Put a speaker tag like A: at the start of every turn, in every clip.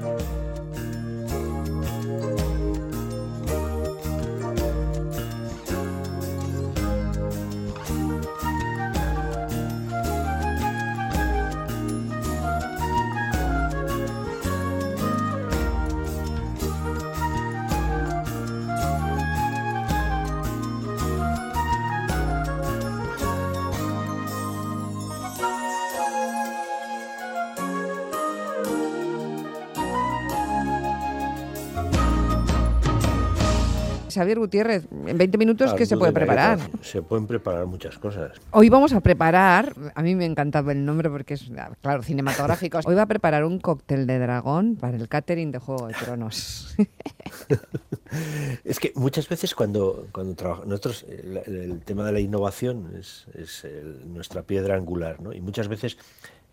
A: Bye. Xavier Gutiérrez, en 20 minutos, ¿qué se puede preparar?
B: Se pueden preparar muchas cosas.
A: Hoy vamos a preparar, a mí me ha encantado el nombre porque es, claro, cinematográfico. Hoy va a preparar un cóctel de dragón para el catering de Juego de Tronos.
B: es que muchas veces cuando, cuando trabajamos, nosotros, el, tema de la innovación es, nuestra piedra angular, ¿no? Y muchas veces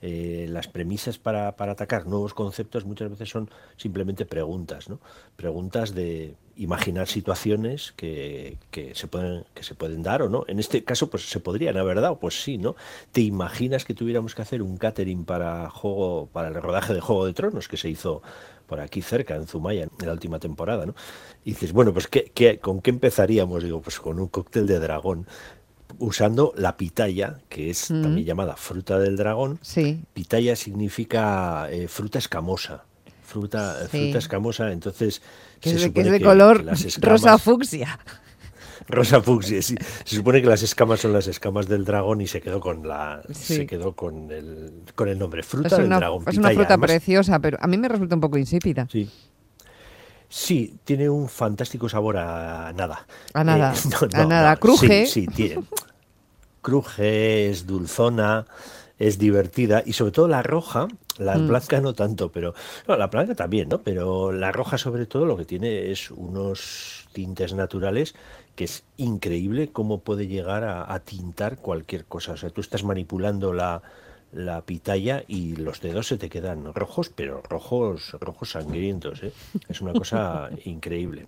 B: eh, las premisas para, atacar nuevos conceptos muchas veces son simplemente preguntas, ¿no? Preguntas de imaginar situaciones que, se pueden, que se pueden dar o no. En este caso, pues se podrían haber dado, pues sí, ¿no? ¿Te imaginas que tuviéramos que hacer un catering para juego, para el rodaje de Juego de Tronos que se hizo por aquí cerca, en Zumaya, en la última temporada, ¿no? Y dices, bueno, pues ¿qué, con qué empezaríamos? Digo, pues con un cóctel de dragón usando la pitaya, que es mm. también llamada fruta del dragón.
A: Sí.
B: Pitaya significa eh, fruta escamosa. Fruta, fruta escamosa, entonces.
A: Que es de, color rosa fucsia.
B: Rosa fucsia, sí. Se supone que las escamas son las escamas del dragón y se quedó con la se quedó con el, con el nombre fruta del dragón.
A: Es una fruta preciosa, pero a mí me resulta un poco insípida.
B: Sí. Sí, tiene un fantástico sabor a nada.
A: A nada. Eh, a nada. Cruje.
B: Sí, sí, tiene. Cruje, es dulzona, es divertida y sobre todo la roja, la mm. blanca no tanto, pero la blanca también, ¿no? Pero la roja sobre todo lo que tiene es unos tintes naturales que es increíble cómo puede llegar a, a tintar cualquier cosa. O sea, tú estás manipulando la, la pitaya y los dedos se te quedan rojos, pero rojos, rojos sangrientos. ¿eh? Es una cosa increíble.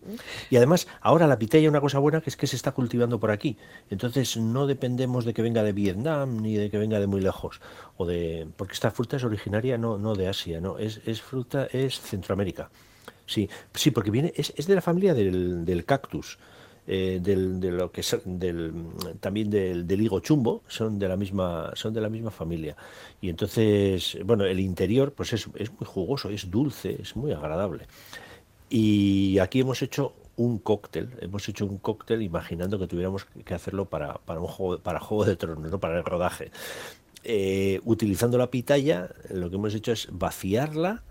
B: Y además, ahora la pitaya, una cosa buena que es que se está cultivando por aquí. Entonces no dependemos de que venga de Vietnam ni de que venga de muy lejos. O de, porque esta fruta es originaria no, no de Asia, no, es, es fruta, es Centroamérica. Sí, sí, porque viene, es, es de la familia del, del cactus. Eh, del, de lo que del, también del, del, higo chumbo son de la misma son de la misma familia. Y entonces bueno el interior pues es, es muy jugoso es dulce es muy agradable. Y aquí hemos hecho un cóctel hemos hecho un cóctel imaginando que tuviéramos que hacerlo para, para un juego para juego de tronos no para el rodaje. Eh, utilizando la pitaya lo que hemos hecho es vaciarla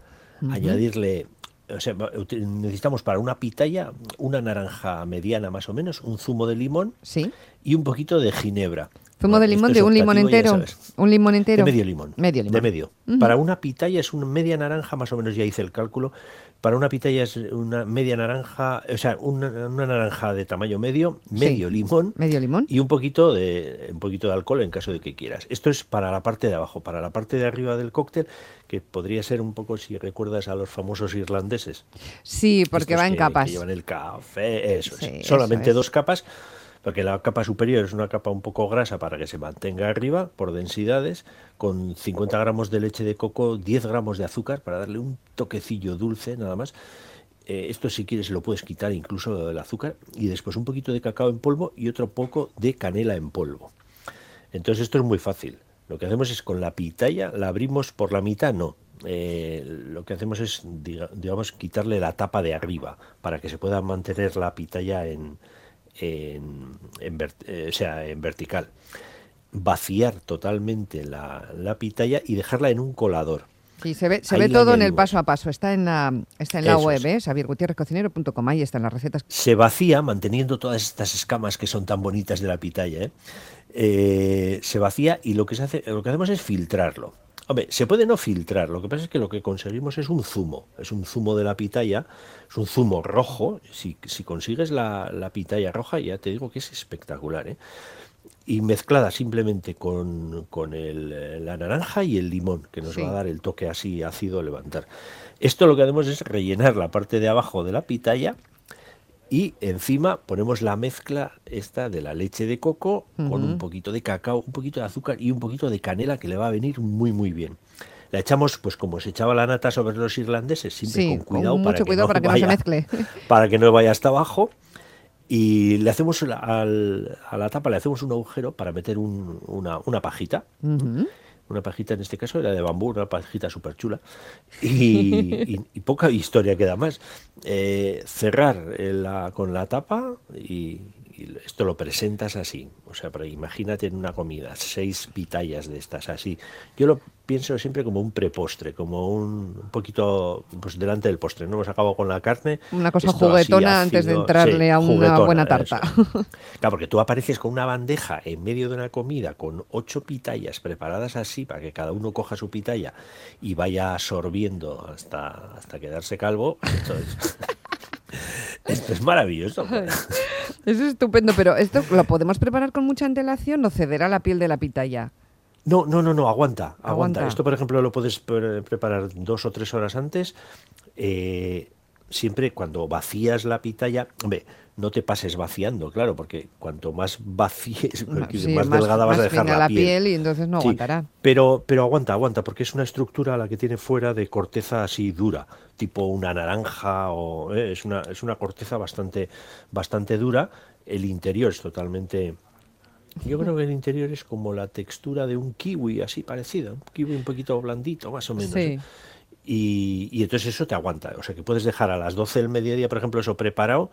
B: añadirle o sea, necesitamos para una pitaya una naranja mediana más o menos, un zumo de limón
A: ¿Sí?
B: y un poquito de ginebra.
A: ¿Zumo de limón de un limón entero? ¿Un limón entero?
B: De medio limón.
A: Medio limón.
B: De medio. Para una pitaya es una media naranja, más o menos ya hice el cálculo, para una pitaya es una media naranja, o sea, una, naranja de tamaño medio, medio limón,
A: medio limón
B: y un poquito de un poquito de alcohol en caso de que quieras. Esto es para la parte de abajo, para la parte de arriba del cóctel, que podría ser un poco si recuerdas a los famosos irlandeses.
A: Sí, porque va en capas.
B: Que llevan el café, eso, es. solamente dos capas porque la capa superior es una capa un poco grasa para que se mantenga arriba por densidades, con 50 gramos de leche de coco, 10 gramos de azúcar para darle un toquecillo dulce nada más. Eh, esto si quieres lo puedes quitar incluso del azúcar y después un poquito de cacao en polvo y otro poco de canela en polvo. Entonces esto es muy fácil. Lo que hacemos es con la pitaya, la abrimos por la mitad, no. Eh, lo que hacemos es, digamos, quitarle la tapa de arriba para que se pueda mantener la pitaya en, en, eh, sea, en vertical. Vaciar totalmente la, la pitaya y dejarla en un colador.
A: Sí, se ve, se ve todo en el paso a paso. Está en la, está en la web, ¿eh? xaviergutierrezcocinero.com. Ahí están las recetas.
B: Se vacía manteniendo todas estas escamas que son tan bonitas de la pitaya. ¿eh? Eh, se vacía y lo que, se hace, lo que hacemos es filtrarlo. Hombre, se puede no filtrar, lo que pasa es que lo que conseguimos es un zumo, es un zumo de la pitaya, es un zumo rojo, si, si consigues la, la, pitaya roja ya te digo que es espectacular, ¿eh? y mezclada simplemente con, con el, la naranja y el limón, que nos va a dar el toque así ácido levantar. Esto lo que hacemos es rellenar la parte de abajo de la pitaya, y encima ponemos la mezcla esta de la leche de coco con un poquito de cacao, un poquito de azúcar y un poquito de canela que le va a venir muy muy bien. La echamos, pues como se echaba la nata sobre los irlandeses, siempre
A: Sí,
B: con cuidado,
A: con
B: para,
A: mucho
B: que
A: cuidado
B: no
A: para que no se mezcle.
B: para que no vaya hasta abajo. Y le hacemos al- a la tapa le hacemos un agujero para meter un- una, una pajita. Una pajita en este caso era de bambú, una pajita súper chula. Y, y- y poca historia queda más. Eh, cerrar eh, la- con la tapa y, y esto lo presentas así. O sea, pero imagínate en una comida, seis pitayas de estas así. Yo lo pienso siempre como un prepostre, como un, un poquito pues delante del postre. No hemos acabado con la carne.
A: Una cosa
B: así
A: juguetona antes de entrarle
B: sí,
A: a una buena tarta.
B: Claro, porque tú apareces con una bandeja en medio de una comida con ocho pitayas preparadas así para que cada uno coja su pitaya y vaya absorbiendo hasta, hasta quedarse calvo. esto es maravilloso.
A: Es estupendo, pero ¿esto lo podemos preparar con mucha antelación o cederá la piel de la pitaya?
B: No, no, no, no, aguanta, aguanta.
A: Aguanta.
B: Esto, por ejemplo, lo puedes pre- preparar dos o tres horas antes. Eh, siempre cuando vacías la pitaya, hombre, no te pases vaciando, claro, porque cuanto más vacíes,
A: Sí,
B: más, delgada vas a dejar la,
A: la piel y entonces no
B: Sí,
A: aguantará.
B: Pero, pero aguanta, aguanta, porque es una estructura la que tiene fuera de corteza así dura, tipo una naranja o eh, es una es una corteza bastante bastante dura. El interior es totalmente yo creo que el interior es como la textura de un kiwi, así parecido, un kiwi un poquito blandito, más o menos.
A: Sí.
B: ¿eh? Y, entonces eso te aguanta. O sea que puedes dejar a las 12 del mediodía, por ejemplo, eso preparado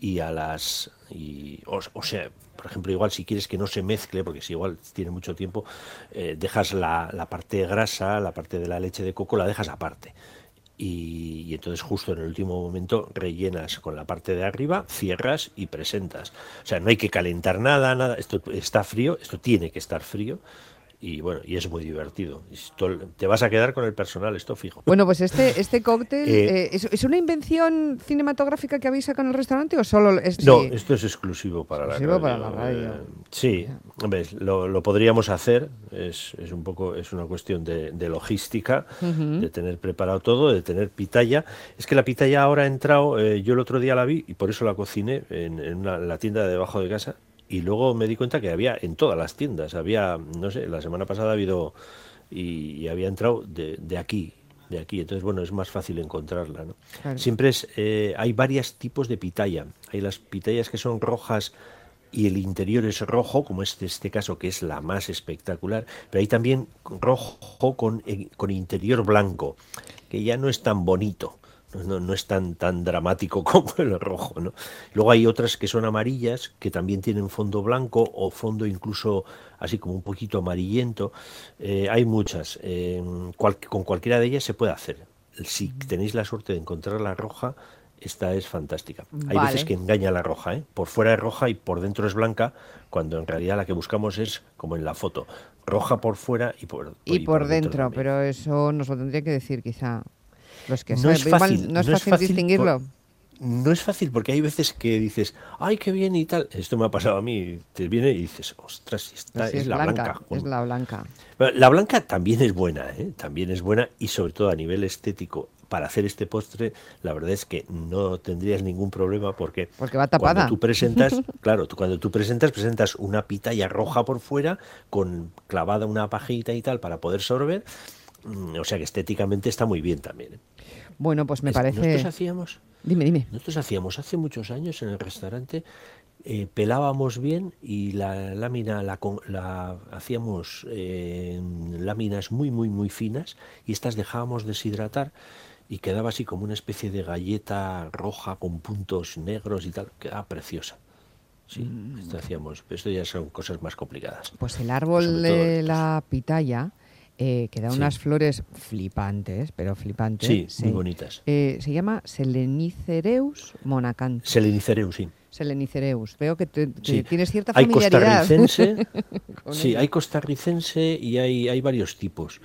B: y a las... Y, o, o sea, por ejemplo, igual si quieres que no se mezcle, porque si igual tiene mucho tiempo, eh, dejas la, la parte grasa, la parte de la leche de coco, la dejas aparte. Y, y entonces justo en el último momento rellenas con la parte de arriba, cierras y presentas. O sea, no hay que calentar nada, nada. Esto está frío, esto tiene que estar frío. Y bueno, y es muy divertido. Esto- te vas a quedar con el personal, esto fijo.
A: Bueno, pues este, este cóctel,
B: Eh,
A: eh, ¿es, es una invención cinematográfica que habéis sacado en el restaurante o solo es
B: No,
A: sí?
B: esto es exclusivo para
A: Exclusivo
B: la
A: para
B: radio.
A: la radio.
B: Eh, sí, lo, lo podríamos hacer. Es, es un poco, es una cuestión de, de logística, de tener preparado todo, de tener pitaya. Es que la pitaya ahora ha entrado. yo el otro día la vi y por eso la cociné en, en una- en la tienda de debajo de casa. Y luego me di cuenta que había en todas las tiendas. Había, no sé, la semana pasada ha habido y, y había entrado de, de aquí, de aquí. Entonces, bueno, es más fácil encontrarla. ¿no?
A: Claro.
B: Siempre es, eh, hay varios tipos de pitaya. Hay las pitayas que son rojas y el interior es rojo, como es este caso, que es la más espectacular. Pero hay también rojo con, eh, con interior blanco, que ya no es tan bonito. No, no- no es tan, tan dramático como el rojo. ¿no? Luego hay otras que son amarillas, que también tienen fondo blanco o fondo incluso así como un poquito amarillento. Eh, hay muchas. Eh, cual- con cualquiera de ellas se puede hacer. Si tenéis la suerte de encontrar la roja, esta es fantástica. Hay
A: Vale.
B: veces que engaña la roja, ¿eh? por fuera es roja y por dentro es blanca, cuando en realidad la que buscamos es como en la foto, roja por fuera y por,
A: y por dentro,
B: también.
A: pero eso nos lo tendría que decir quizá los que
B: No es fácil,
A: no es
B: no es
A: fácil,
B: fácil
A: distinguirlo.
B: por- No es fácil porque hay veces que dices, ay, qué bien y tal. Esto me ha pasado a mí. Te viene y dices, ostras, esta
A: Así
B: es, la blanca.
A: es la blanca.
B: La blanca también es buena, ¿eh? también es buena y sobre todo a nivel estético. Para hacer este postre, la verdad es que no tendrías ningún problema porque,
A: Porque va tapada.
B: cuando tú presentas, claro, tú, cuando tú presentas, presentas una pitaya roja por fuera con clavada una pajita y tal para poder sorber. Mm, O sea que estéticamente está muy bien también. ¿eh?
A: Bueno, pues me parece...
B: Nosotros hacíamos,
A: Dime, dime.
B: nosotros hacíamos hace muchos años en el restaurante, eh, pelábamos bien y la lámina la, la hacíamos eh, láminas muy, muy, muy finas y estas dejábamos deshidratar y quedaba así como una especie de galleta roja con puntos negros y tal, quedaba preciosa. Sí,
A: Mm.
B: esto hacíamos, esto ya son cosas más complicadas.
A: Pues el árbol de la pitaya, eh, que da
B: Sí.
A: unas flores flipantes, pero flipantes.
B: Sí, muy bonitas.
A: Eh, se llama Selenicereus monacanthus.
B: Selenicereu, sí.
A: Selenicereus. Veo que, te- que
B: Sí.
A: tienes cierta
B: Hay
A: familiaridad.
B: costarricense,
A: con
B: sí,
A: ella.
B: hay costarricense y hay, hay varios tipos.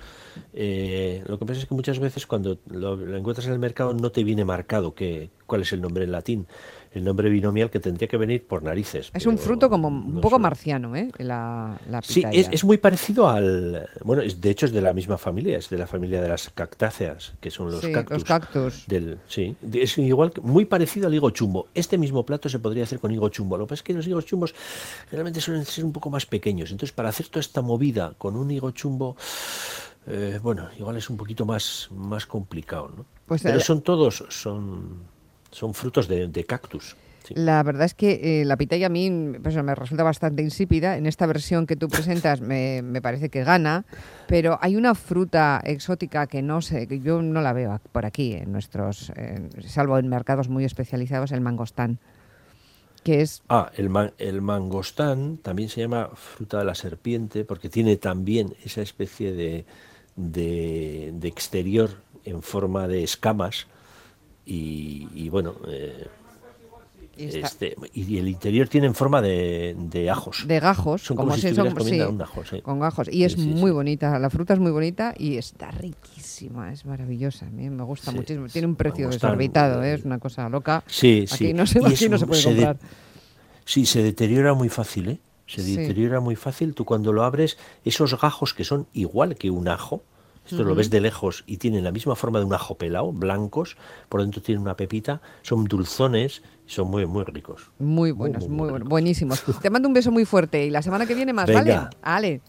B: Eh, lo que pasa es que muchas veces cuando lo, lo encuentras en el mercado no te viene marcado que, cuál es el nombre en latín. El nombre binomial que tendría que venir por narices.
A: Es un fruto como un
B: no
A: poco marciano, ¿eh? La, la
B: Sí, es, es muy parecido al... Bueno, es, de hecho es de la misma familia, es de la familia de las cactáceas, que son los
A: Sí,
B: cactus.
A: los cactus.
B: Del, sí, es igual, muy parecido al higo chumbo. Este mismo plato se podría hacer con higo chumbo. Lo que pasa es que los higos chumbos realmente suelen ser un poco más pequeños. Entonces, para hacer toda esta movida con un higo chumbo, eh, bueno, igual es un poquito más, más complicado, ¿no?
A: Pues,
B: Pero son todos, son, son frutos de, de cactus. sí.
A: La verdad es que eh, la pitaya a mí pues, me resulta bastante insípida. En esta versión que tú presentas me, me parece que gana, pero hay una fruta exótica que no sé, que yo no la veo por aquí, en nuestros, salvo en mercados muy especializados, el mangostán, que es
B: Ah, el, man- el mangostán también se llama fruta de la serpiente porque tiene también esa especie de, de, de exterior en forma de escamas y, y bueno, eh, este, y el interior tiene en forma de, de ajos.
A: de gajos,
B: Son como si
A: si
B: estuvieras
A: son-
B: comiendo
A: sí,
B: un ajo, sí.
A: con gajos. Y es
B: Sí,
A: muy bonita, la fruta es muy bonita y está riquísima, es maravillosa. A mí me gusta muchísimo. Tiene un precio desorbitado,
B: eh,
A: ¿eh? es una cosa loca.
B: Sí,
A: Aquí
B: sí.
A: no se, aquí no puede
B: se de-
A: comprar.
B: Sí, se deteriora muy fácil, ¿eh? Se deteriora muy fácil. Tú cuando lo abres, esos gajos que son igual que un ajo, esto lo ves de lejos y tienen la misma forma de un ajo pelado, blancos, por dentro tienen una pepita, son dulzones, son muy, muy ricos.
A: Muy buenos,
B: muy,
A: muy,
B: muy
A: buenos, buenísimos. Te mando un beso muy fuerte y la semana que viene más,
B: Venga.
A: ¿vale? Ale.